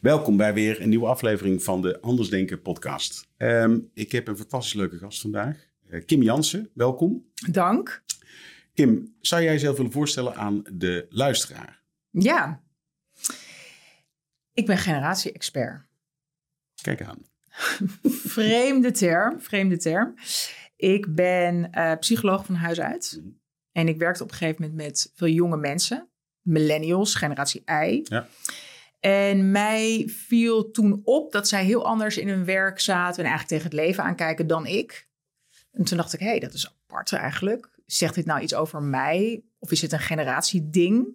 Welkom bij weer een nieuwe aflevering van de Anders Denken podcast. Ehm, ik heb een fantastisch leuke gast vandaag. Uh, Kim Jansen, welkom. Dank. Kim, zou jij jezelf willen voorstellen aan de luisteraar? Ja. Ik ben generatie-expert. Kijk aan. vreemde term, vreemde term. Ik ben uh, psycholoog van huis uit. Mhm. En ik werkte op een gegeven moment met veel jonge mensen. Millennials, generatie I. Ja. En mij viel toen op dat zij heel anders in hun werk zaten en eigenlijk tegen het leven aankijken dan ik. En toen dacht ik, hé, hey, dat is apart eigenlijk. Zegt dit nou iets over mij? Of is het een generatieding?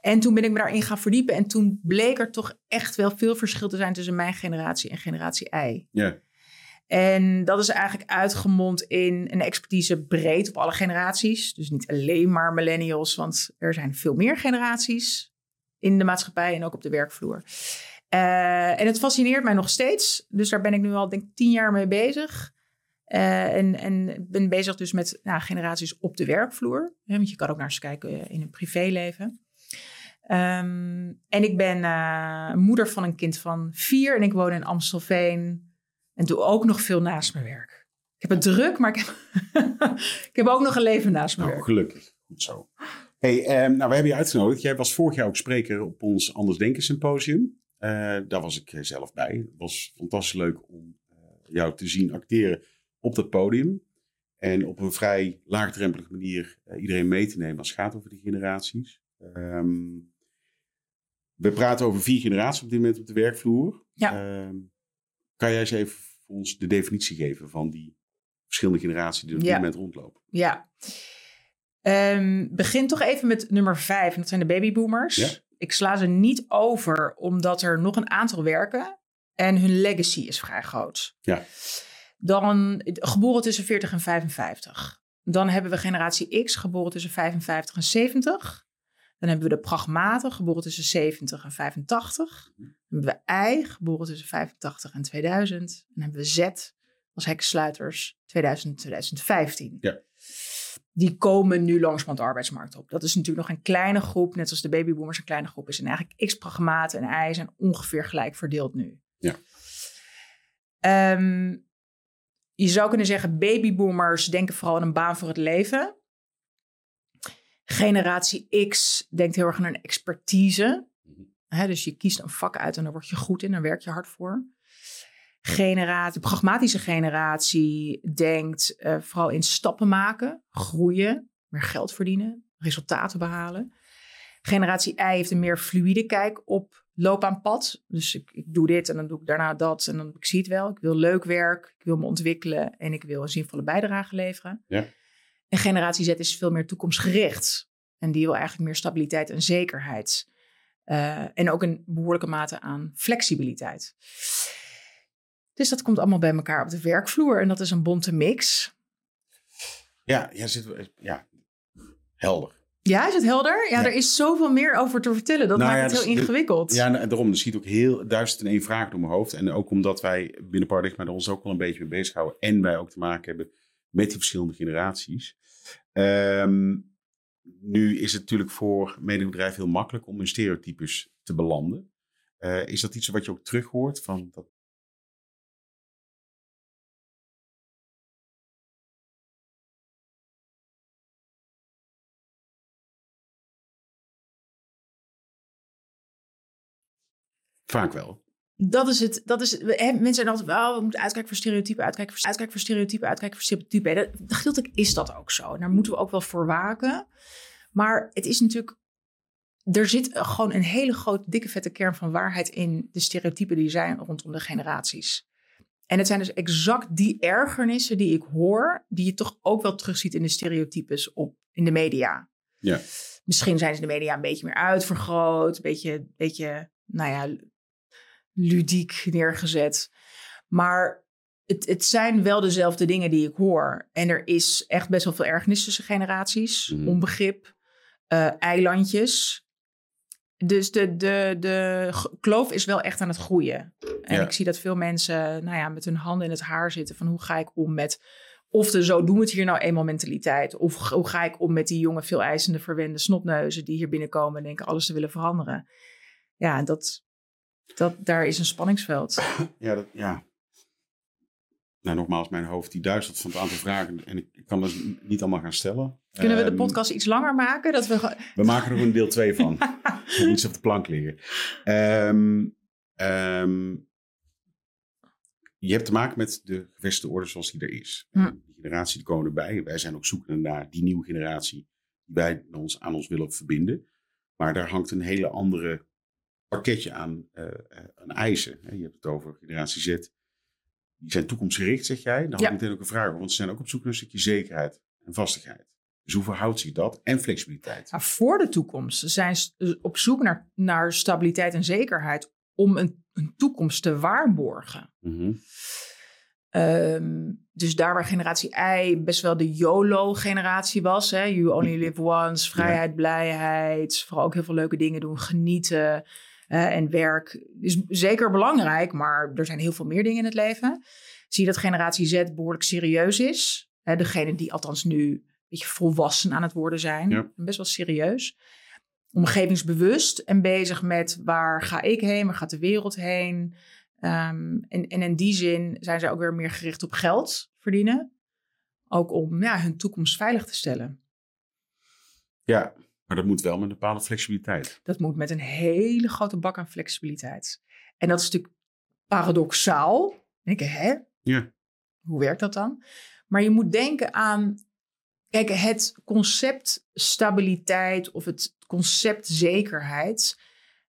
En toen ben ik me daarin gaan verdiepen. En toen bleek er toch echt wel veel verschil te zijn tussen mijn generatie en generatie I. Ja. En dat is eigenlijk uitgemond in een expertise breed op alle generaties. Dus niet alleen maar millennials, want er zijn veel meer generaties in de maatschappij en ook op de werkvloer. Uh, en het fascineert mij nog steeds. Dus daar ben ik nu al denk tien jaar mee bezig. Uh, en, en ben bezig dus met nou, generaties op de werkvloer. want je kan ook naar ze kijken in een privéleven. Um, en ik ben uh, moeder van een kind van vier en ik woon in Amstelveen. En doe ook nog veel naast mijn werk. Ik heb het druk, maar ik heb, ik heb ook nog een leven naast mijn nou, werk. Gelukkig, goed zo. Hey, um, nou, we hebben je uitgenodigd. Jij was vorig jaar ook spreker op ons Anders Denken Symposium. Uh, daar was ik zelf bij. Het was fantastisch leuk om uh, jou te zien acteren op dat podium. En op een vrij laagdrempelige manier uh, iedereen mee te nemen als het gaat over die generaties. Um, we praten over vier generaties op dit moment op de werkvloer. Ja. Um, kan jij eens even voor ons de definitie geven van die verschillende generaties die op dit moment rondlopen? Ja. Um, begin toch even met nummer vijf, en dat zijn de babyboomers. Ja. Ik sla ze niet over, omdat er nog een aantal werken en hun legacy is vrij groot. Ja. Dan geboren tussen 40 en 55. Dan hebben we generatie X, geboren tussen 55 en 70. Dan hebben we de pragmaten, geboren tussen 70 en 85. Dan hebben we I, geboren tussen 85 en 2000. En dan hebben we Z als hekkensluiters 2000 2015. Ja. Die komen nu langzaam de arbeidsmarkt op. Dat is natuurlijk nog een kleine groep, net als de babyboomers een kleine groep is. En eigenlijk X-pragmaten en Y zijn ongeveer gelijk verdeeld nu. Ja. Um, je zou kunnen zeggen, babyboomers denken vooral aan een baan voor het leven. Generatie X denkt heel erg aan een expertise. Mhm. dus je kiest een vak uit en daar word je goed in, daar werk je hard voor. Generatie, pragmatische generatie denkt uh, vooral in stappen maken, groeien, meer geld verdienen, resultaten behalen. Generatie Y heeft een meer fluïde kijk op loopbaanpad. Dus ik, ik, doe dit en dan doe ik daarna dat en dan ik zie het wel. Ik wil leuk werk, ik wil me ontwikkelen en ik wil een zinvolle bijdrage leveren. Ja. En generatie Z is veel meer toekomstgericht. En die wil eigenlijk meer stabiliteit en zekerheid. Uh, en ook een behoorlijke mate aan flexibiliteit. Dus dat komt allemaal bij elkaar op de werkvloer. En dat is een bonte mix. Ja, ja, zit, ja helder. Ja, is het helder? Ja, er is zoveel meer over te vertellen. Dat nou maakt het heel dus ingewikkeld. ja, en daarom. Er schiet ook heel duizend en één vraag door mijn hoofd. En ook omdat wij binnen Paradigma ons ook wel een beetje mee bezighouden. En wij ook te maken hebben met die verschillende generaties. Um, nu is het natuurlijk voor mediabedrijven heel makkelijk om in stereotypes te belanden. Uh, is dat iets wat je ook terug hoort van dat Vaak wel. Dat is het. Dat is, hè, mensen zijn altijd, oh, we moeten uitkijken voor stereotypen, uitkijken voor, uitkijken voor stereotypen, uitkijken voor stereotypen. Dat, gedeeltelijk is dat ook zo. En daar moeten we ook wel voor waken. Maar het is natuurlijk, er zit gewoon een hele grote, dikke, vette kern van waarheid in de stereotypen die zijn rondom de generaties. En het zijn dus exact die ergernissen die ik hoor, die je toch ook wel terugziet in de stereotypes op, in de media. Ja. Misschien zijn ze in de media een beetje meer uitvergroot, een beetje, beetje nou ja, ludiek neergezet. Maar het, het zijn wel dezelfde dingen die ik hoor. En er is echt best wel veel ergernis tussen generaties, mhm. onbegrip, uh, eilandjes. Dus de, de, de kloof is wel echt aan het groeien. En ik zie dat veel mensen nou ja, met hun handen in het haar zitten van hoe ga ik om met Of de zo doen we het hier nou eenmaal mentaliteit. Of hoe ga ik om met die jonge, veel eisende, verwende snotneuzen die hier binnenkomen en denken alles te willen veranderen. Ja, dat, dat, daar is een spanningsveld. Ja, dat, ja. Nou, nogmaals, mijn hoofd die duizelt van het aantal vragen en ik, kan dat niet allemaal gaan stellen. Kunnen we de ehm, podcast iets langer maken? Dat we... we maken er een deel 2 van. iets op de plank liggen. Um, je hebt te maken met de gevestigde orde zoals die er is. Hm. Die generatie die komen erbij. Wij zijn ook zoekende naar die nieuwe generatie die wij ons, aan ons willen verbinden. Maar daar hangt een hele andere pakketje aan, uh, aan eisen. Je hebt het over generatie Z. Die zijn toekomstgericht, zeg jij. Dan ja. ik meteen ook een vraag want ze zijn ook op zoek naar een stukje zekerheid en vastigheid. Dus hoe verhoudt zich dat? En flexibiliteit. Nou, voor de toekomst. Ze zijn op zoek naar, naar stabiliteit en zekerheid om een, een toekomst te waarborgen. Mhm. Ehm, dus daar waar generatie I best wel de YOLO-generatie was. Hè? You only live once, vrijheid, blijheid. Vooral ook heel veel leuke dingen doen, genieten. En werk is zeker belangrijk, maar er zijn heel veel meer dingen in het leven. Zie je dat generatie Z behoorlijk serieus is. Hè? Degene die althans nu een beetje volwassen aan het worden zijn. Best wel serieus omgevingsbewust en bezig met waar ga ik heen, waar gaat de wereld heen. Um, en, en in die zin zijn zij ook weer meer gericht op geld verdienen. Ook om ja, hun toekomst veilig te stellen. Ja, maar dat moet wel met een bepaalde flexibiliteit. Dat moet met een hele grote bak aan flexibiliteit. En dat is natuurlijk paradoxaal. Denk je, hè? Ja. Hoe werkt dat dan? Maar je moet denken aan Kijk, het concept stabiliteit of het concept zekerheid.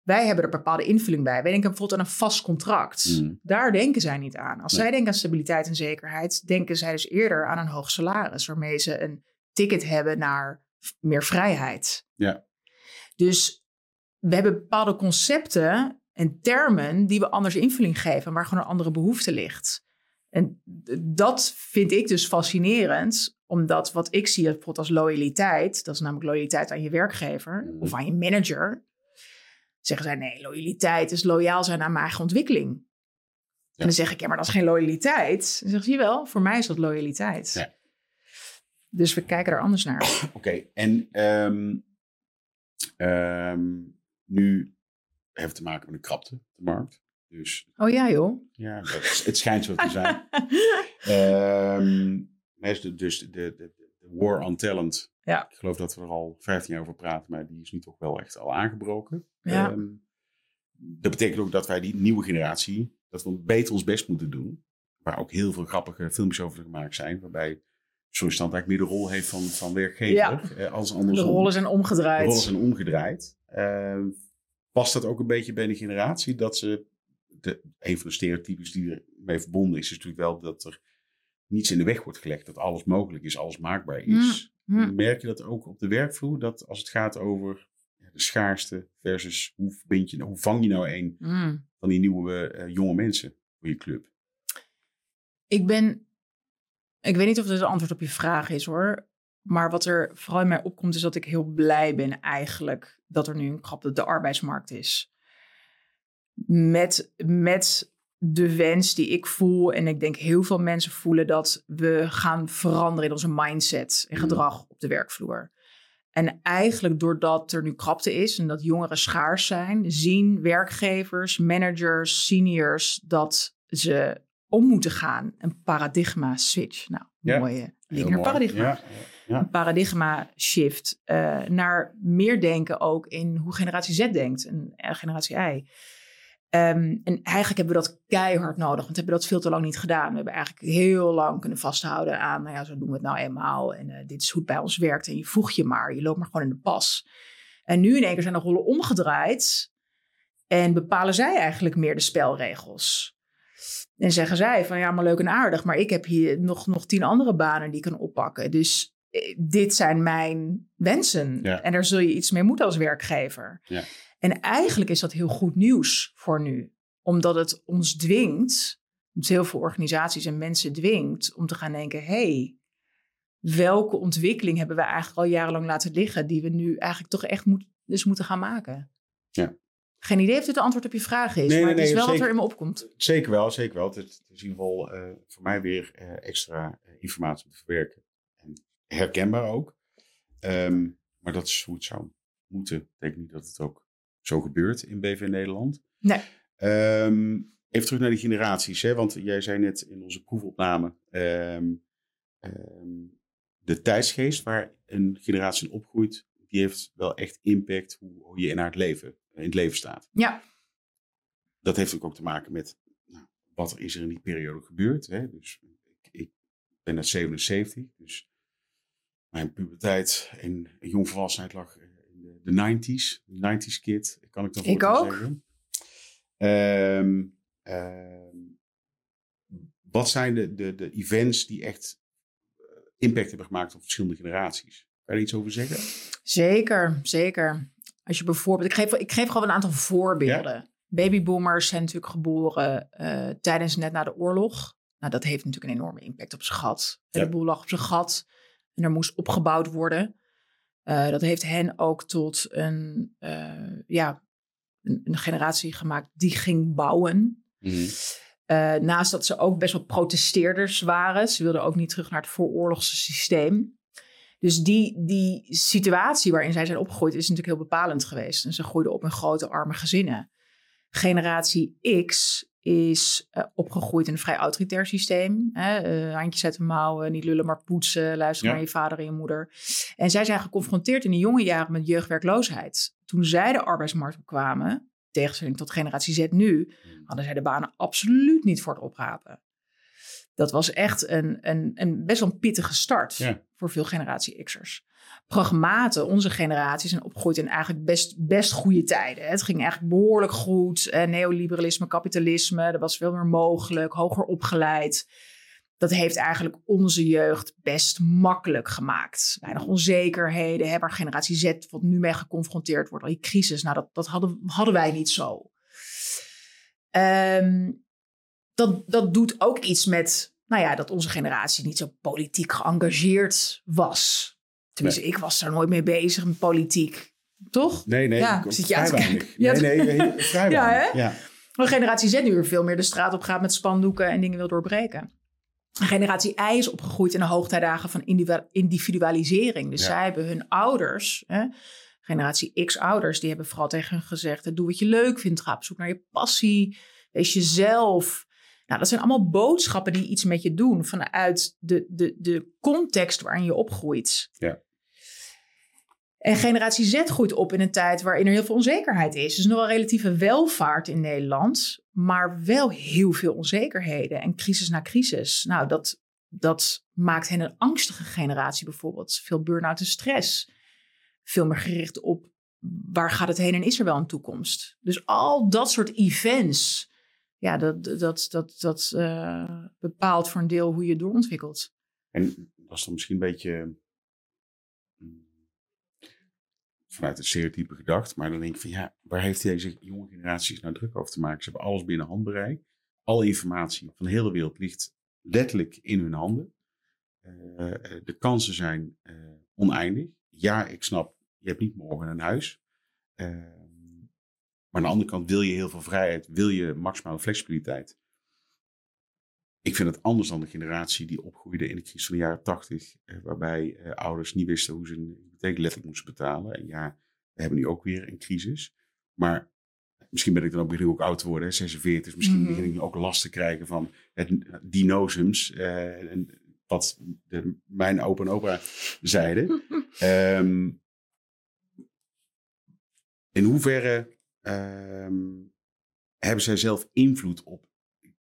Wij hebben er bepaalde invulling bij. Wij denken bijvoorbeeld aan een vast contract. Mm. Daar denken zij niet aan. Als zij denken aan stabiliteit en zekerheid, denken zij dus eerder aan een hoog salaris, waarmee ze een ticket hebben naar meer vrijheid. Ja. Dus we hebben bepaalde concepten en termen die we anders invulling geven, waar gewoon een andere behoefte ligt. En dat vind ik dus fascinerend, omdat wat ik zie bijvoorbeeld als loyaliteit, dat is namelijk loyaliteit aan je werkgever mhm. of aan je manager, zeggen zij nee, loyaliteit is loyaal zijn aan mijn eigen ontwikkeling. En dan zeg ik, ja, maar dat is geen loyaliteit. Dan zeg je wel, voor mij is dat loyaliteit. Ja. Dus we kijken er anders naar. Oké, en ehm, ehm, nu heeft het te maken met een krapte de markt. Dus, oh ja, joh. Ja, dat, het schijnt zo te zijn. um, dus de, de, de, war on talent. Ja. Ik geloof dat we er al 15 jaar over praten, maar die is nu toch wel echt al aangebroken. Ja. Dat betekent ook dat wij die nieuwe generatie, dat we beter ons best moeten doen. Waar ook heel veel grappige filmpjes over gemaakt zijn, waarbij sollicitant eigenlijk meer de rol heeft van, van werkgever. Ja. Eh, als andersom. De rollen zijn omgedraaid. De rollen zijn omgedraaid. Uh, past dat ook een beetje bij de generatie? Dat ze, de, een van de stereotypes die ermee verbonden is, is natuurlijk wel dat er niets in de weg wordt gelegd. Dat alles mogelijk is, alles maakbaar is. Merk je dat ook op de werkvloer? Dat als het gaat over de schaarste versus hoe, vind je, hoe vang je nou een van die nieuwe uh, jonge mensen voor je club? Ik ben, ik weet niet of dit een antwoord op je vraag is hoor. Maar wat er vooral in mij opkomt is dat ik heel blij ben eigenlijk dat er nu een krap de arbeidsmarkt is. Met, met de wens die ik voel, en ik denk heel veel mensen voelen, dat we gaan veranderen in onze mindset en mm. gedrag op de werkvloer. En eigenlijk doordat er nu krapte is en dat jongeren schaars zijn, zien werkgevers, managers, seniors dat ze om moeten gaan. Een paradigma switch. Nou, ja, mooie link paradigma. Ja, ja, Een paradigma shift uh, naar meer denken ook in hoe generatie Z denkt en generatie Y. Ehm, en eigenlijk hebben we dat keihard nodig, want we hebben dat veel te lang niet gedaan. We hebben eigenlijk heel lang kunnen vasthouden aan, nou ja, zo doen we het nou eenmaal. En uh, dit is hoe het bij ons werkt. En je voeg je maar, je loopt maar gewoon in de pas. En nu in één keer zijn de rollen omgedraaid en bepalen zij eigenlijk meer de spelregels. En zeggen zij van ja, maar leuk en aardig, maar ik heb hier nog, nog tien andere banen die ik kan oppakken. Dus eh, dit zijn mijn wensen. En daar zul je iets mee moeten als werkgever. Ja. En eigenlijk is dat heel goed nieuws voor nu, omdat het ons dwingt, dus heel veel organisaties en mensen dwingt om te gaan denken: hey, welke ontwikkeling hebben we eigenlijk al jarenlang laten liggen, die we nu eigenlijk toch echt moet, dus moeten gaan maken? Ja. Geen idee of dit de antwoord op je vraag is, Nee, maar het is nee, wel wat er in me opkomt. Zeker wel, zeker wel. Het is, het in ieder geval eh, voor mij weer eh, extra eh, informatie om te verwerken. En herkenbaar ook. Ehm, maar dat is hoe het zou moeten. Ik denk niet dat het ook zo gebeurt in BV Nederland. Nee. Ehm, even terug naar die generaties. Hè? Want jij zei net in onze proefopname... ehm, de tijdsgeest waar een generatie in opgroeit... die heeft wel echt impact hoe, hoe je in haar leven, in het leven staat Ja, dat heeft natuurlijk ook te maken met nou, wat er is er in die periode gebeurd. Hè? Dus ik, ik ben uit 77, dus mijn puberteit en jongvolwassenheid lag in de, de 90s. De 90s kid, kan ik dat Ik wel ook. zeggen. Ehm, wat zijn de, de, de events die echt eh, impact hebben gemaakt op verschillende generaties? Kan je er iets over zeggen? zeker, zeker. Als je bijvoorbeeld, ik geef, ik geef gewoon een aantal voorbeelden. Babyboomers zijn natuurlijk geboren eh, tijdens net na de oorlog. Nou, dat heeft natuurlijk een enorme impact op zijn gat. Ja. De boel lag op zijn gat en er moest opgebouwd worden. Eh, dat heeft hen ook tot een, eh, ja, een, een generatie gemaakt die ging bouwen. Eh, naast dat ze ook best wel protesteerders waren. Ze wilden ook niet terug naar het vooroorlogse systeem. Dus die, die situatie waarin zij zijn opgegroeid is natuurlijk heel bepalend geweest. En ze groeiden op in grote arme gezinnen. Generatie X is eh, opgegroeid in een vrij autoritair systeem. Hè? Eh, handjes uit de mouwen, niet lullen maar poetsen. Luister Ja. naar je vader en je moeder. En zij zijn geconfronteerd in de jonge jaren met jeugdwerkloosheid. Toen zij de arbeidsmarkt opkwamen, tegenstelling tot generatie Z nu, hadden zij de banen absoluut niet voor het oprapen. Dat was echt een, een, een best wel een pittige start Ja. voor veel generatie X'ers. Pragmaten, onze generatie, zijn opgegroeid in eigenlijk best, best goede tijden. Het ging eigenlijk behoorlijk goed. Eh, neoliberalisme, kapitalisme, er was veel meer mogelijk, hoger opgeleid. Dat heeft eigenlijk onze jeugd best makkelijk gemaakt. Weinig onzekerheden, hè, waar generatie Z wat nu mee geconfronteerd wordt. Al die crisis, nou dat, dat hadden, hadden wij niet zo. Ehm, dat, dat doet ook iets met, nou ja, dat onze generatie niet zo politiek geëngageerd was. Tenminste, ik was daar nooit mee bezig met politiek. Toch? Nee, nee, Ja, ik- zit je aan weinig. Ja, Nee, nee, vrij Ja, weinig. Ja. Maar generatie Z nu er veel meer de straat op gaat met spandoeken en dingen wil doorbreken. Generatie Y is opgegroeid in de hoogtijdagen van individu- individualisering. Dus Ja. zij hebben hun ouders, hè, generatie X-ouders, die hebben vooral tegen hun gezegd: doe wat je leuk vindt, ga op zoek naar je passie, wees jezelf. Nou, dat zijn allemaal boodschappen die iets met je doen vanuit de, de, de context waarin je opgroeit. Ja. En generatie Z groeit op in een tijd waarin er heel veel onzekerheid is. Dus nog wel relatieve welvaart in Nederland, maar wel heel veel onzekerheden en crisis na crisis. Nou, dat, dat maakt hen een angstige generatie bijvoorbeeld. Veel burn-out en stress. Veel meer gericht op waar gaat het heen en is er wel een toekomst. Dus al dat soort events, ja, dat, dat, dat, dat eh, bepaalt voor een deel hoe je doorontwikkelt. En dat is dan misschien een beetje mm, vanuit het stereotype gedacht. Maar dan denk ik van ja, waar heeft deze jonge generaties nou druk over te maken? Ze hebben alles binnen handbereik. Alle informatie van de hele wereld ligt letterlijk in hun handen. Eh, eh, de kansen zijn oneindig. Ja, ik snap, je hebt niet morgen een huis. Maar aan de andere kant wil je heel veel vrijheid, wil je maximale flexibiliteit. Ik vind het anders dan de generatie die opgroeide in de crisis van de jaren tachtig, eh, waarbij eh, ouders niet wisten hoe ze een hypotheek letterlijk moesten betalen. En ja, we hebben nu ook weer een crisis. Maar misschien ben ik dan ook heel ook oud te worden, hè, 46. Dus misschien Mhm. begin ik nu ook last te krijgen van het dinosums. eh, en wat de, mijn opa en opa zeiden. Ehm, in hoeverre ehm, hebben zij zelf invloed op?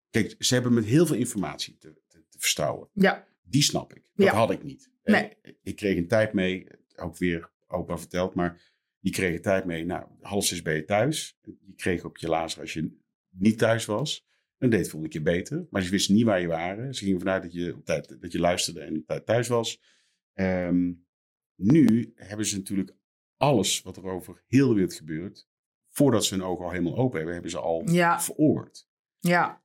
Kijk, ze hebben met heel veel informatie te, te, te verstouwen. Ja, Die snap ik. Dat Ja. had ik niet. Nee. Ik kreeg een tijd mee, ook weer opa verteld, maar je kreeg een tijd mee. Nou, half zes ben je thuis. Je kreeg op je lazer als je niet thuis was. Dan deed het volgende keer beter. Maar ze wisten niet waar je waren. Ze gingen vanuit dat je, op tijd, dat je luisterde en op tijd thuis was. Ehm, nu hebben ze natuurlijk alles wat er over heel de wereld gebeurt. Voordat ze hun ogen al helemaal open hebben, hebben ze al Ja. veroord. ja,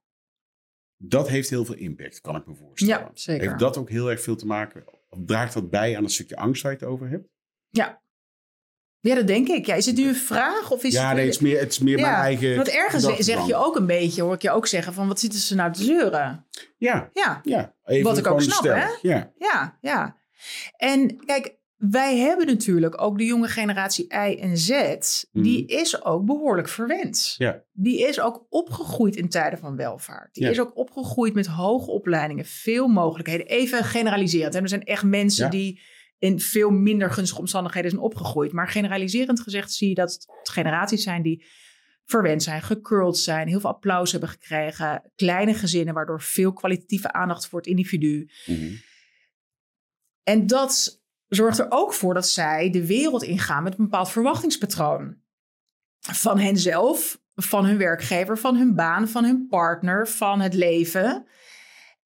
Dat heeft heel veel impact, kan ik me voorstellen. ja zeker. Heeft dat ook heel erg veel te maken? Draagt dat bij aan het stukje angst waar je het over hebt? Ja. Ja, dat denk ik. Ja, is het nu een vraag? Of is ja, het... nee, het is meer, het is meer mijn eigen. Want ergens zeg je ook een beetje, hoor ik je ook zeggen, van wat zitten ze nou te zeuren? Ja. Ja. ja even wat ik ook snap, hè? Ja. Ja, ja. En kijk, wij hebben natuurlijk ook de jonge generatie Y en Z. Die is ook behoorlijk verwend. Ja. Die is ook opgegroeid in tijden van welvaart. Die Ja. is ook opgegroeid met hoge opleidingen, veel mogelijkheden. Even generaliserend. Hè? Er zijn echt mensen Ja. die in veel minder gunstige omstandigheden zijn opgegroeid. Maar generaliserend gezegd zie je dat het generaties zijn die verwend zijn, gecurled zijn, heel veel applaus hebben gekregen, kleine gezinnen waardoor veel kwalitatieve aandacht voor het individu. Mhm. En dat zorgt er ook voor dat zij de wereld ingaan met een bepaald verwachtingspatroon. Van henzelf, van hun werkgever, van hun baan, van hun partner, van het leven.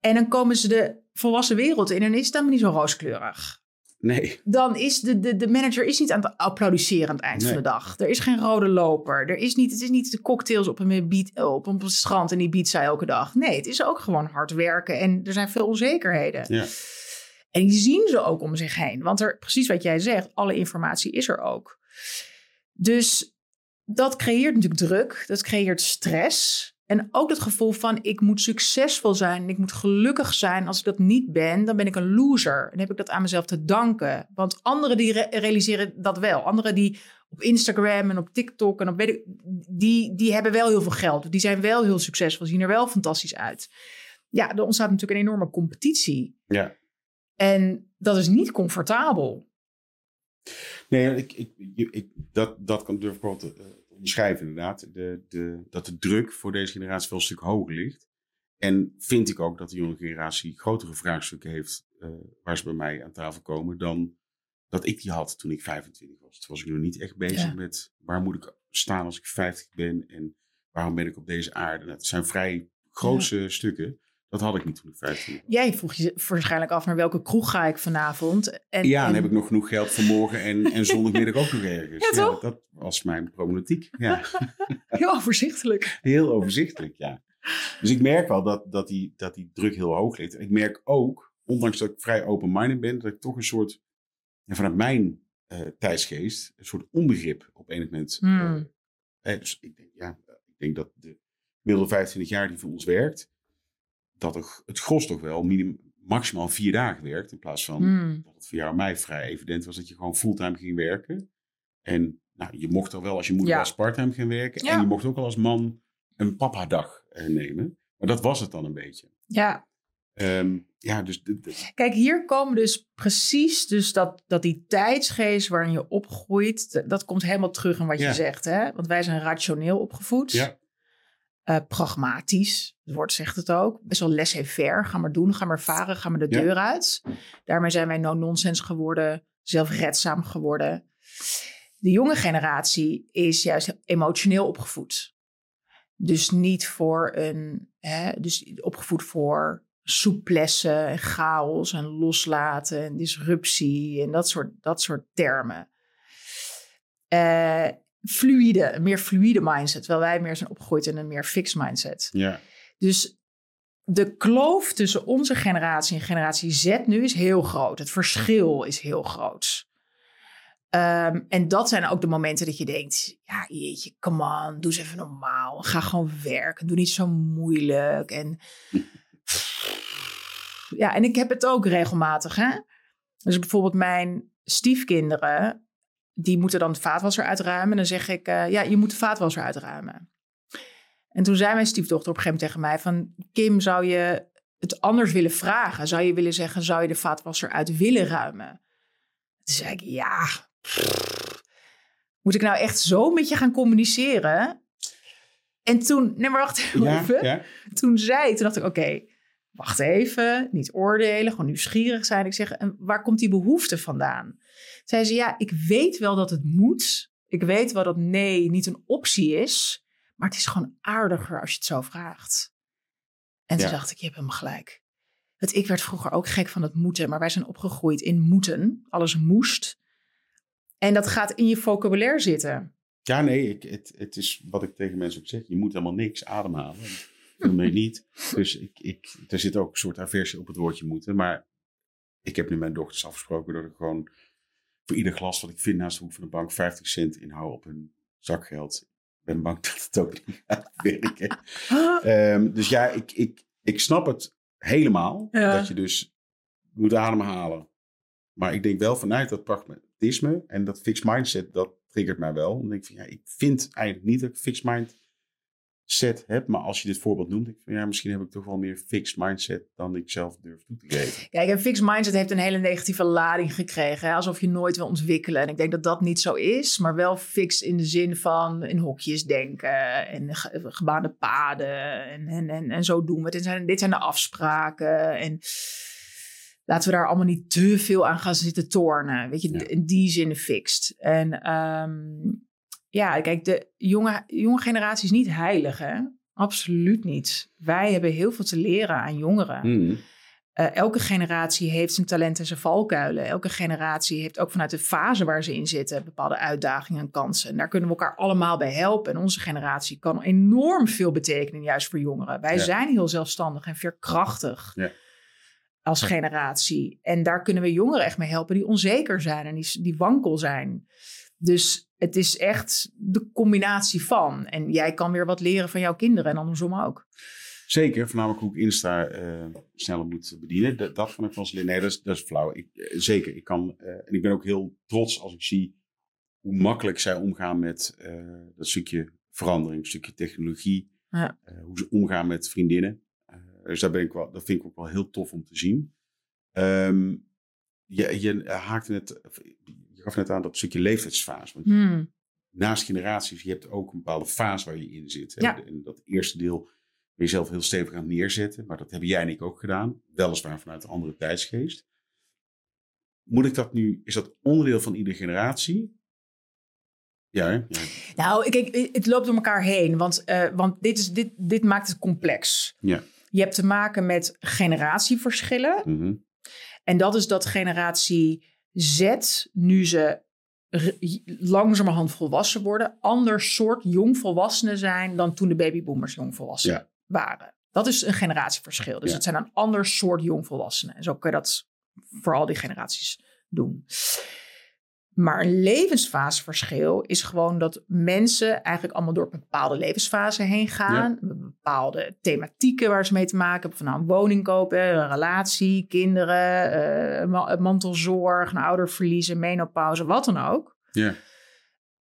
En dan komen ze de volwassen wereld in en is het dan niet zo rooskleurig. Nee. Dan is de, de, de manager is niet aan het applaudisseren aan het eind Nee. van de dag. Er is geen rode loper. Er is niet, het is niet de cocktails op een, beat, op een strand en die pizza elke dag. Nee, het is ook gewoon hard werken en er zijn veel onzekerheden. Ja. En die zien ze ook om zich heen. Want er, precies wat jij zegt, alle informatie is er ook. Dus dat creëert natuurlijk druk. Dat creëert stress. En ook het gevoel van ik moet succesvol zijn. Ik moet gelukkig zijn. Als ik dat niet ben, dan ben ik een loser. En heb ik dat aan mezelf te danken. Want anderen die re- realiseren dat wel. Anderen die op Instagram en op TikTok en op weet die, die hebben wel heel veel geld. Die zijn wel heel succesvol. Zien er wel fantastisch uit. Ja, er ontstaat natuurlijk een enorme competitie. Ja. En dat is niet comfortabel. Nee, ik, ik, ik, dat, dat kan durf ik wel te, eh, te onderschrijven inderdaad. De, de, dat de druk voor deze generatie wel een stuk hoger ligt. En vind ik ook dat de jonge generatie grotere vraagstukken heeft eh, waar ze bij mij aan tafel komen dan dat ik die had toen ik 25 was. Toen was ik nog niet echt bezig Ja. met waar moet ik staan als ik 50 ben en waarom ben ik op deze aarde. Nou, het zijn vrij grootse stukken. Dat had ik niet toen ik 25 was. Jij vroeg je waarschijnlijk af naar welke kroeg ga ik vanavond. En, Ja, en- dan heb ik nog genoeg geld voor morgen en, en zondagmiddag ook nog ergens. Ja, dat was mijn problematiek. Ja. Heel overzichtelijk. Heel overzichtelijk, ja. Dus ik merk wel dat, dat, die, dat die druk heel hoog ligt. Ik merk ook, ondanks dat ik vrij open-minded ben, dat ik toch een soort, vanuit mijn eh, tijdsgeest, een soort onbegrip op enig moment. eh, Hmm. eh, dus ik denk, ja, ik denk dat de gemiddelde 25 jaar die voor ons werkt, dat het gros toch wel minim, maximaal vier dagen werkt. In plaats van Hmm. dat het voor jou en mij vrij evident was dat je gewoon fulltime ging werken. En nou, je mocht er wel als je moeder Ja. was parttime gaan werken. Ja. En je mocht ook al als man een papa-dag eh, nemen. Maar dat was het dan een beetje. Ja, Ehm, ja, dus kijk, hier komen dus precies dus dat, dat die tijdsgeest waarin je opgroeit, dat komt helemaal terug in wat Ja. je zegt. Hè? Want wij zijn rationeel opgevoed. ja, Eh, pragmatisch, het woord zegt het ook. Best wel laissez-faire. Ga maar doen, ga maar varen, ga maar de Ja. deur uit. Daarmee zijn wij no-nonsense geworden, zelfredzaam geworden. De jonge generatie is juist emotioneel opgevoed. Dus niet voor een, hè, dus opgevoed voor souplesse en chaos en loslaten en disruptie en dat soort, dat soort termen. Eh, fluide, een meer fluide mindset, terwijl wij meer zijn opgegroeid in een meer fixed mindset. ja, Dus de kloof tussen onze generatie en generatie Z nu is heel groot. Het verschil is heel groot. Ehm, en dat zijn ook de momenten dat je denkt: ja, jeetje, come on, doe eens even normaal. Ga gewoon werken. Doe niet zo moeilijk. En ja, en ik heb het ook regelmatig. Hè? Dus bijvoorbeeld mijn stiefkinderen, die moeten dan de vaatwasser uitruimen. En dan zeg ik: eh, ja, je moet de vaatwasser uitruimen. En toen zei mijn stiefdochter op een gegeven moment tegen mij: van Kim, zou je het anders willen vragen? Zou je willen zeggen: zou je de vaatwasser uit willen ruimen? Toen zei ik: ja. Moet ik nou echt zo met je gaan communiceren? En toen, nee, maar wacht even. ja, ja. Toen zei, toen dacht ik: oké, wacht even, niet oordelen, gewoon nieuwsgierig zijn. Ik zeg: en waar komt die behoefte vandaan? Zei ze: ja, ik weet wel dat het moet. Ik weet wel dat nee niet een optie is. Maar het is gewoon aardiger als je het zo vraagt. En toen Ja. dacht ik, je hebt hem gelijk. Het, ik werd vroeger ook gek van het moeten, maar wij zijn opgegroeid in moeten. Alles moest. En dat gaat in je vocabulaire zitten. Ja, nee, ik, het, het is wat ik tegen mensen ook zeg. Je moet helemaal niks ademhalen. Meer niet. Dus ik, ik, er zit ook een soort aversie op het woordje moeten. Maar ik heb nu mijn dochters afgesproken dat ik gewoon voor ieder glas wat ik vind naast de hoek van de bank 50 cent inhouden op hun zakgeld. Ik ben bang dat het ook niet gaat werken. Ehm, dus ja, ik, ik, ik snap het helemaal. Dat je dus moet ademhalen. Maar ik denk wel vanuit dat pragmatisme en dat fixed mindset, dat triggert mij wel. Dan denk ik van, ja, ik vind eigenlijk niet dat ik fixed mind set heb. Maar als je dit voorbeeld noemt, ik van ja, misschien heb ik toch wel meer fixed mindset dan ik zelf durf toe te geven. Kijk, een fixed mindset heeft een hele negatieve lading gekregen. Hè? Alsof je nooit wil ontwikkelen. En ik denk dat dat niet zo is, maar wel fixed in de zin van in hokjes denken en gebaande paden en, en, en, en zo doen we het. Dit zijn, dit zijn de afspraken en laten we daar allemaal niet te veel aan gaan zitten tornen. Weet je, in die zin fixed. En um, ja, kijk, de jonge, jonge generatie is niet heilig, hè? Absoluut niet. Wij hebben heel veel te leren aan jongeren. Hmm. Eh, elke generatie heeft zijn talenten en zijn valkuilen. Elke generatie heeft ook vanuit de fase waar ze in zitten bepaalde uitdagingen en kansen. En daar kunnen we elkaar allemaal bij helpen. En onze generatie kan enorm veel betekenen, juist voor jongeren. Wij zijn heel zelfstandig en veerkrachtig. Ja als generatie. En daar kunnen we jongeren echt mee helpen die onzeker zijn en die, die wankel zijn. Dus het is echt de combinatie van. En jij kan weer wat leren van jouw kinderen en andersom ook. Zeker, voornamelijk hoe ik Insta uh, sneller moet bedienen. Dat, dat vond ik van Nee, dat is, dat is flauw. Ik, uh, zeker, ik kan. Uh, en ik ben ook heel trots als ik zie hoe makkelijk zij omgaan met dat stukje verandering, een stukje technologie. Ja. hoe ze omgaan met vriendinnen. dus daar ben ik wel, dat vind ik ook wel heel tof om te zien. Um, je, je haakte net, gaf net aan dat stukje leeftijdsfase. Want hmm. naast generaties, je hebt ook een bepaalde fase waar je in zit. Ja. En dat eerste deel ben je jezelf heel stevig aan het neerzetten. Maar dat hebben jij en ik ook gedaan. Weliswaar vanuit een andere tijdsgeest. Moet ik dat nu, is dat onderdeel van iedere generatie? Ja, ja. Nou, kijk, het loopt door elkaar heen. Want, uh, want dit, is, dit, dit maakt het complex. Ja. Je hebt te maken met generatieverschillen. Mm En dat is dat generatie zet, nu ze langzamerhand volwassen worden, ander soort jongvolwassenen zijn dan toen de babyboomers jongvolwassen ja. waren. Dat is een generatieverschil. Dus het zijn een ander soort jongvolwassenen. En zo kun je dat voor al die generaties doen. Maar een levensfaseverschil is gewoon dat mensen eigenlijk allemaal door bepaalde levensfase heen gaan. Bepaalde thematieken waar ze mee te maken hebben. Van nou, een woning kopen, een relatie, kinderen, uh, mantelzorg, een ouder verliezen, menopauze, wat dan ook. Ja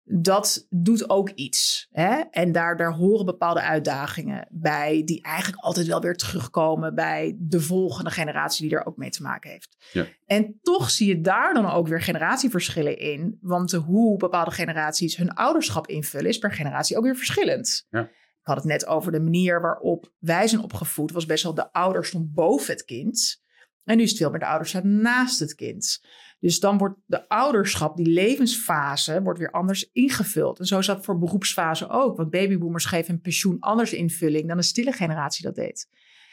dat doet ook iets. Hè? En daar, daar horen bepaalde uitdagingen bij, die eigenlijk altijd wel weer terugkomen bij de volgende generatie die er ook mee te maken heeft. Ja. En toch zie je daar dan ook weer generatieverschillen in. Want hoe bepaalde generaties hun ouderschap invullen, is per generatie ook weer verschillend. Ja. Ik had het net over de manier waarop wij zijn opgevoed, was best wel de ouder stond boven het kind. En nu is het veel meer de ouder staat naast het kind. Dus dan wordt de ouderschap, die levensfase, wordt weer anders ingevuld. En zo is dat voor beroepsfase ook. Want babyboomers geven een pensioen anders invulling dan de stille generatie dat deed.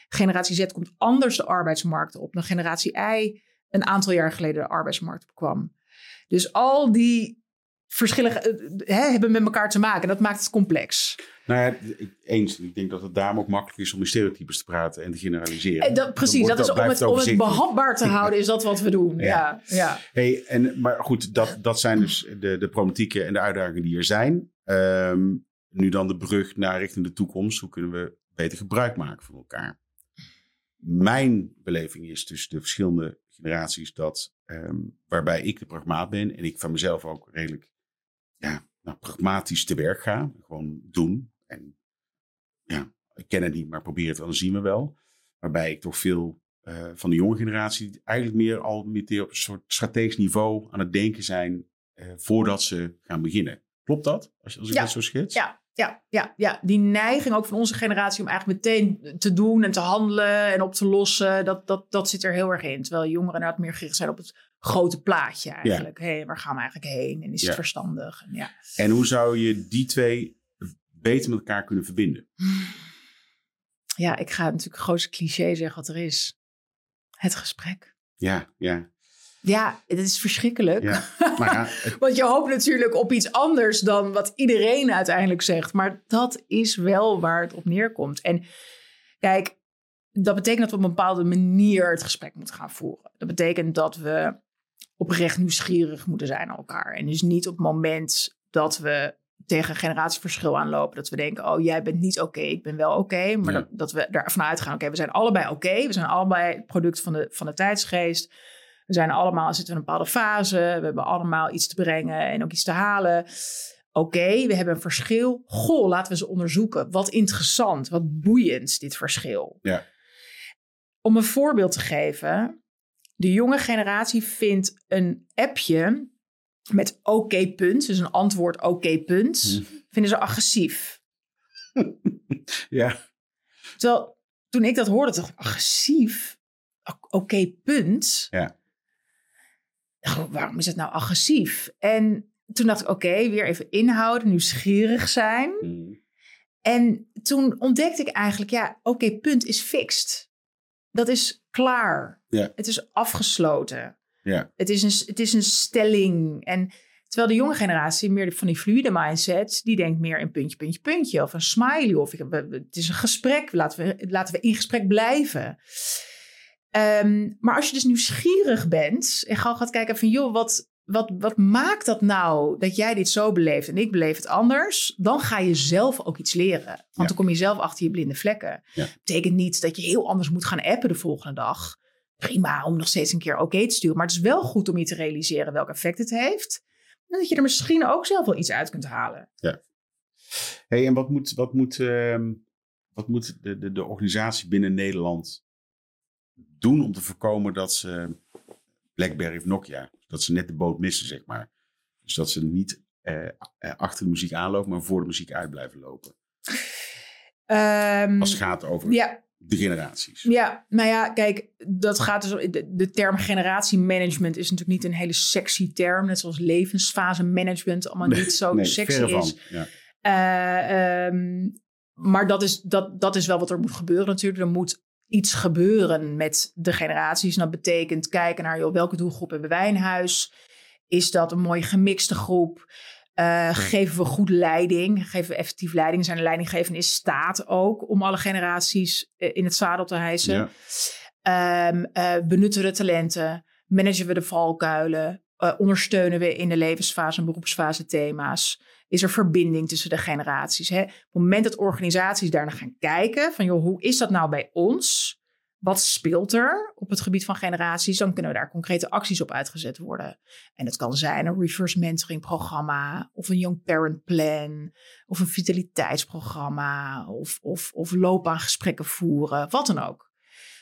Generatie Z komt anders de arbeidsmarkt op dan generatie Y een aantal jaar geleden de arbeidsmarkt opkwam. Dus al die verschillen uh, hebben met elkaar te maken. Dat maakt het complex. Nou ja, eens. Ik denk dat het daarom ook makkelijk is om in stereotypes te praten en te generaliseren. En dat, precies, dat, is om het, om het behapbaar te houden, is dat wat we doen. Ja, ja. Hey, en, maar goed, dat, dat zijn dus de, de problematieken en de uitdagingen die er zijn. Ehm, nu dan de brug naar richting de toekomst. Hoe kunnen we beter gebruik maken van elkaar? Mijn beleving is tussen de verschillende generaties dat ehm, waarbij ik de pragmaat ben en ik van mezelf ook redelijk ja, nou, pragmatisch te werk ga. Gewoon doen. En ja, ik ken het niet, maar probeer het, dan zien we wel. Waarbij ik toch veel uh, van de jonge generatie eigenlijk meer al meer op een soort strategisch niveau aan het denken zijn uh, voordat ze gaan beginnen. Klopt dat? Als, als ik ja. dat zo schets? Ja, ja, ja, ja, die neiging ook van onze generatie om eigenlijk meteen te doen en te handelen en op te lossen, dat, dat, dat zit er heel erg in. Terwijl jongeren inderdaad meer gericht zijn op het grote plaatje eigenlijk. Ja. Hey, waar gaan we eigenlijk heen en is het verstandig? En, ja. en hoe zou je die twee beter met elkaar kunnen verbinden? Ja, ik ga natuurlijk het grootste cliché zeggen wat er is. Het gesprek. Ja, ja. Ja, het is verschrikkelijk. Ja, maar ja, Want je hoopt natuurlijk op iets anders dan wat iedereen uiteindelijk zegt. Maar dat is wel waar het op neerkomt. En kijk, dat betekent dat we op een bepaalde manier het gesprek moeten gaan voeren. Dat betekent dat we oprecht nieuwsgierig moeten zijn naar elkaar. En dus niet op het moment dat we tegen generatieverschil aanlopen. Dat we denken, oh jij bent niet oké, ik ben wel oké. maar dat, dat, we ervan uitgaan, oké, we zijn allebei oké. we zijn allebei product van de, van de tijdsgeest. We zijn allemaal, zitten in een bepaalde fase. We hebben allemaal iets te brengen en ook iets te halen. Oké, we hebben een verschil. Goh, laten we ze onderzoeken. Wat interessant, wat boeiend dit verschil. Ja. Om een voorbeeld te geven. De jonge generatie vindt een appje met oké punt, dus een antwoord oké punt, hmm. vinden ze agressief. ja. Terwijl toen ik dat hoorde, dacht ik, agressief? Oké punt? Ja. Waarom is het nou agressief? En toen dacht ik, oké, weer even inhouden, nieuwsgierig zijn. Hmm. En toen ontdekte ik eigenlijk, ja, oké punt is fixed. Dat is klaar. Het is afgesloten. Het, is een, het is een stelling. En terwijl de jonge generatie meer van die fluide mindset, die denkt meer in puntje, puntje, puntje. Of een smiley. Of het is een gesprek. Laten we, laten we in gesprek blijven. Ehm, maar als je dus nieuwsgierig bent en gewoon gaat kijken van joh, wat, wat, wat maakt dat nou dat jij dit zo beleeft en ik beleef het anders? Dan ga je zelf ook iets leren. Want dan kom je zelf achter je blinde vlekken. Ja. Betekent niet dat je heel anders moet gaan appen de volgende dag prima om nog steeds een keer oké te sturen. Maar het is wel goed om je te realiseren welk effect het heeft. En dat je er misschien ook zelf wel iets uit kunt halen. Ja. Hey, en wat moet, wat moet, uh, wat moet de, de, de organisatie binnen Nederland doen om te voorkomen dat ze BlackBerry of Nokia, dat ze net de boot missen, zeg maar. Dus dat ze niet uh, achter de muziek aanlopen, maar voor de muziek uit blijven lopen. Um, Als het gaat over ja, de generaties. Ja, nou ja, kijk, dat gaat dus. De, de term generatiemanagement is natuurlijk niet een hele sexy term. Net zoals levensfase management allemaal niet zo nee, sexy is. Ja. Uh, um, maar dat is, dat, dat is wel wat er moet gebeuren natuurlijk. Er moet iets gebeuren met de generaties. En dat betekent kijken naar joh, welke doelgroep hebben wij in huis. Is dat een mooie gemixte groep? Uh, geven we goed leiding? Geven we effectief leiding? Zijn de leidinggevende in staat ook om alle generaties uh, in het zadel te hijsen? Ja. Um, uh, benutten we de talenten? Managen we de valkuilen? ondersteunen we in de levensfase en beroepsfase thema's? Is er verbinding tussen de generaties? Hè? Op het moment dat organisaties daarna gaan kijken van joh, hoe is dat nou bij ons? Wat speelt er op het gebied van generaties? Dan kunnen we daar concrete acties op uitgezet worden. En het kan zijn een reverse mentoring programma, of een young parent plan, of een vitaliteitsprogramma, of, of, of voeren, wat dan ook.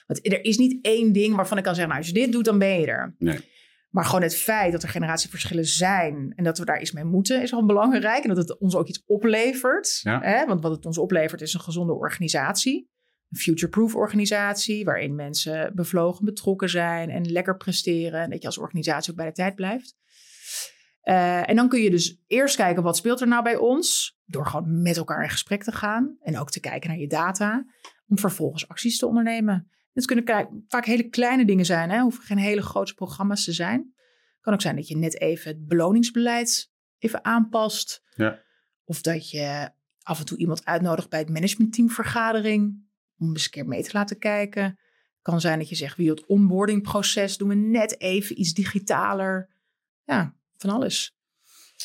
Want er is niet één ding waarvan ik kan zeggen, nou, als je dit doet, dan ben je er. Nee. Maar gewoon het feit dat er generatieverschillen zijn en dat we daar iets mee moeten, is al belangrijk. En dat het ons ook iets oplevert. Ja. Hè? Want wat het ons oplevert is een gezonde organisatie een future-proof organisatie, waarin mensen bevlogen betrokken zijn en lekker presteren. En dat je als organisatie ook bij de tijd blijft. Uh, en dan kun je dus eerst kijken wat speelt er nou bij ons, door gewoon met elkaar in gesprek te gaan en ook te kijken naar je data, om vervolgens acties te ondernemen. Het kunnen vaak hele kleine dingen zijn, hè? hoeven geen hele grote programma's te zijn. Het kan ook zijn dat je net even het beloningsbeleid even aanpast. Ja. Of dat je af en toe iemand uitnodigt bij het managementteamvergadering om eens een keer mee te laten kijken. Het kan zijn dat je zegt, wie het onboardingproces doen we net even iets digitaler. Ja, van alles.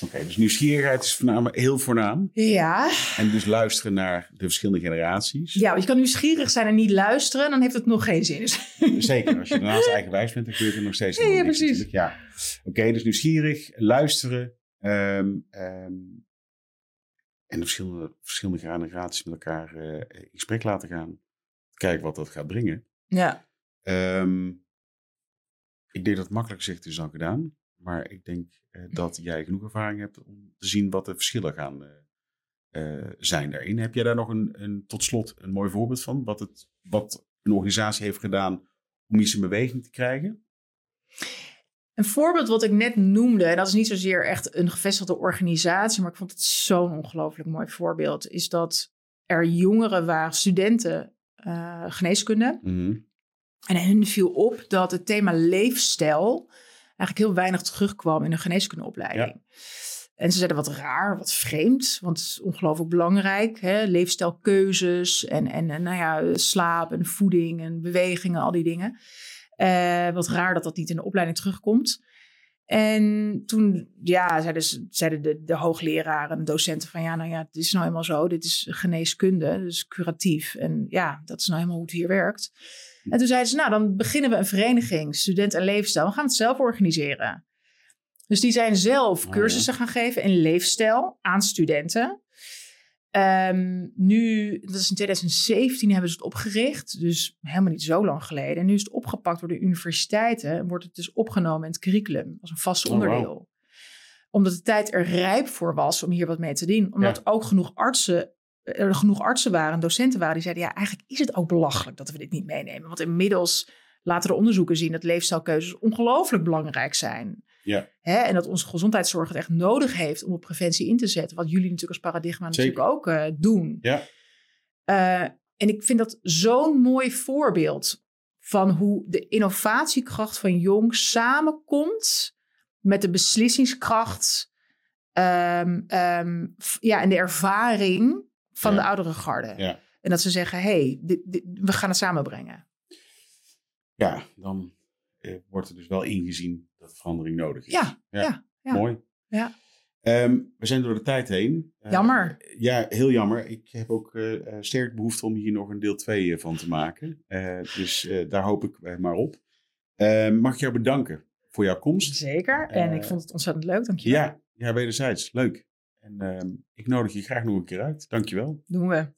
Oké, dus nieuwsgierigheid is voornamelijk heel voornaam. Ja. En dus luisteren naar de verschillende generaties. Ja, want je kan nieuwsgierig zijn en niet luisteren, dan heeft het nog geen zin. Zeker, als je daarnaast eigenwijs bent, dan kun je er nog steeds Ja, ja precies. Ja. Oké, dus nieuwsgierig, luisteren. Um, um, en de verschillende, verschillende generaties met elkaar uh, in gesprek laten gaan. Kijken wat dat gaat brengen. Ja. Um, ik denk dat het makkelijk gezegd is dan gedaan. Maar ik denk uh, dat jij genoeg ervaring hebt om te zien wat de verschillen gaan uh, zijn daarin. Heb jij daar nog een, een, tot slot een mooi voorbeeld van? Wat, het, wat een organisatie heeft gedaan om iets in beweging te krijgen? Een voorbeeld wat ik net noemde, en dat is niet zozeer echt een gevestigde organisatie, maar ik vond het zo'n ongelooflijk mooi voorbeeld, is dat er jongeren waren, studenten uh, geneeskunde. Mm -hmm. En hen viel op dat het thema leefstijl eigenlijk heel weinig terugkwam in een geneeskundeopleiding. Ja. En ze zeiden wat raar, wat vreemd, want het is ongelooflijk belangrijk. Hè? Leefstijlkeuzes en, en, en nou ja, slaap en voeding en bewegingen, al die dingen. Uh, wat raar dat dat niet in de opleiding terugkomt. En toen ja, zeiden, zeiden de, de hoogleraren en docenten van ja, nou ja, het is nou helemaal zo. Dit is geneeskunde, dus curatief. En ja, dat is nou helemaal hoe het hier werkt. En toen zeiden ze, nou dan beginnen we een vereniging, student en leefstijl. We gaan het zelf organiseren. Dus die zijn zelf oh, cursussen gaan geven in leefstijl aan studenten. Um, nu, dat is in 2017 hebben ze het opgericht, dus helemaal niet zo lang geleden. En nu is het opgepakt door de universiteiten en wordt het dus opgenomen in het curriculum als een vast oh, onderdeel. Omdat de tijd er rijp voor was om hier wat mee te doen. Omdat ook genoeg artsen, er genoeg artsen waren en docenten waren die zeiden, ja, eigenlijk is het ook belachelijk dat we dit niet meenemen. Want inmiddels laten de onderzoeken zien dat leefstijlkeuzes ongelooflijk belangrijk zijn. Ja. Hè, en dat onze gezondheidszorg het echt nodig heeft om op preventie in te zetten. Wat jullie natuurlijk als paradigma natuurlijk ook uh, doen. Ja. Uh, en ik vind dat zo'n mooi voorbeeld van hoe de innovatiekracht van Jong samenkomt met de beslissingskracht um, um, ja, en de ervaring van de oudere garde. Ja. En dat ze zeggen, hé, hey, we gaan het samenbrengen. Ja, dan eh, wordt er dus wel ingezien dat verandering nodig is. Ja, ja, ja mooi. Ja. Ehm, we zijn door de tijd heen. Uh, jammer. Ja, heel jammer. Ik heb ook uh, sterk behoefte om hier nog een deel 2 van te maken. dus daar hoop ik maar op. Ehm, mag ik jou bedanken voor jouw komst. Zeker. En ik vond het ontzettend leuk. Dankjewel. Ja, ja wederzijds. Leuk. En ehm, ik nodig je graag nog een keer uit. Dankjewel. Doen we.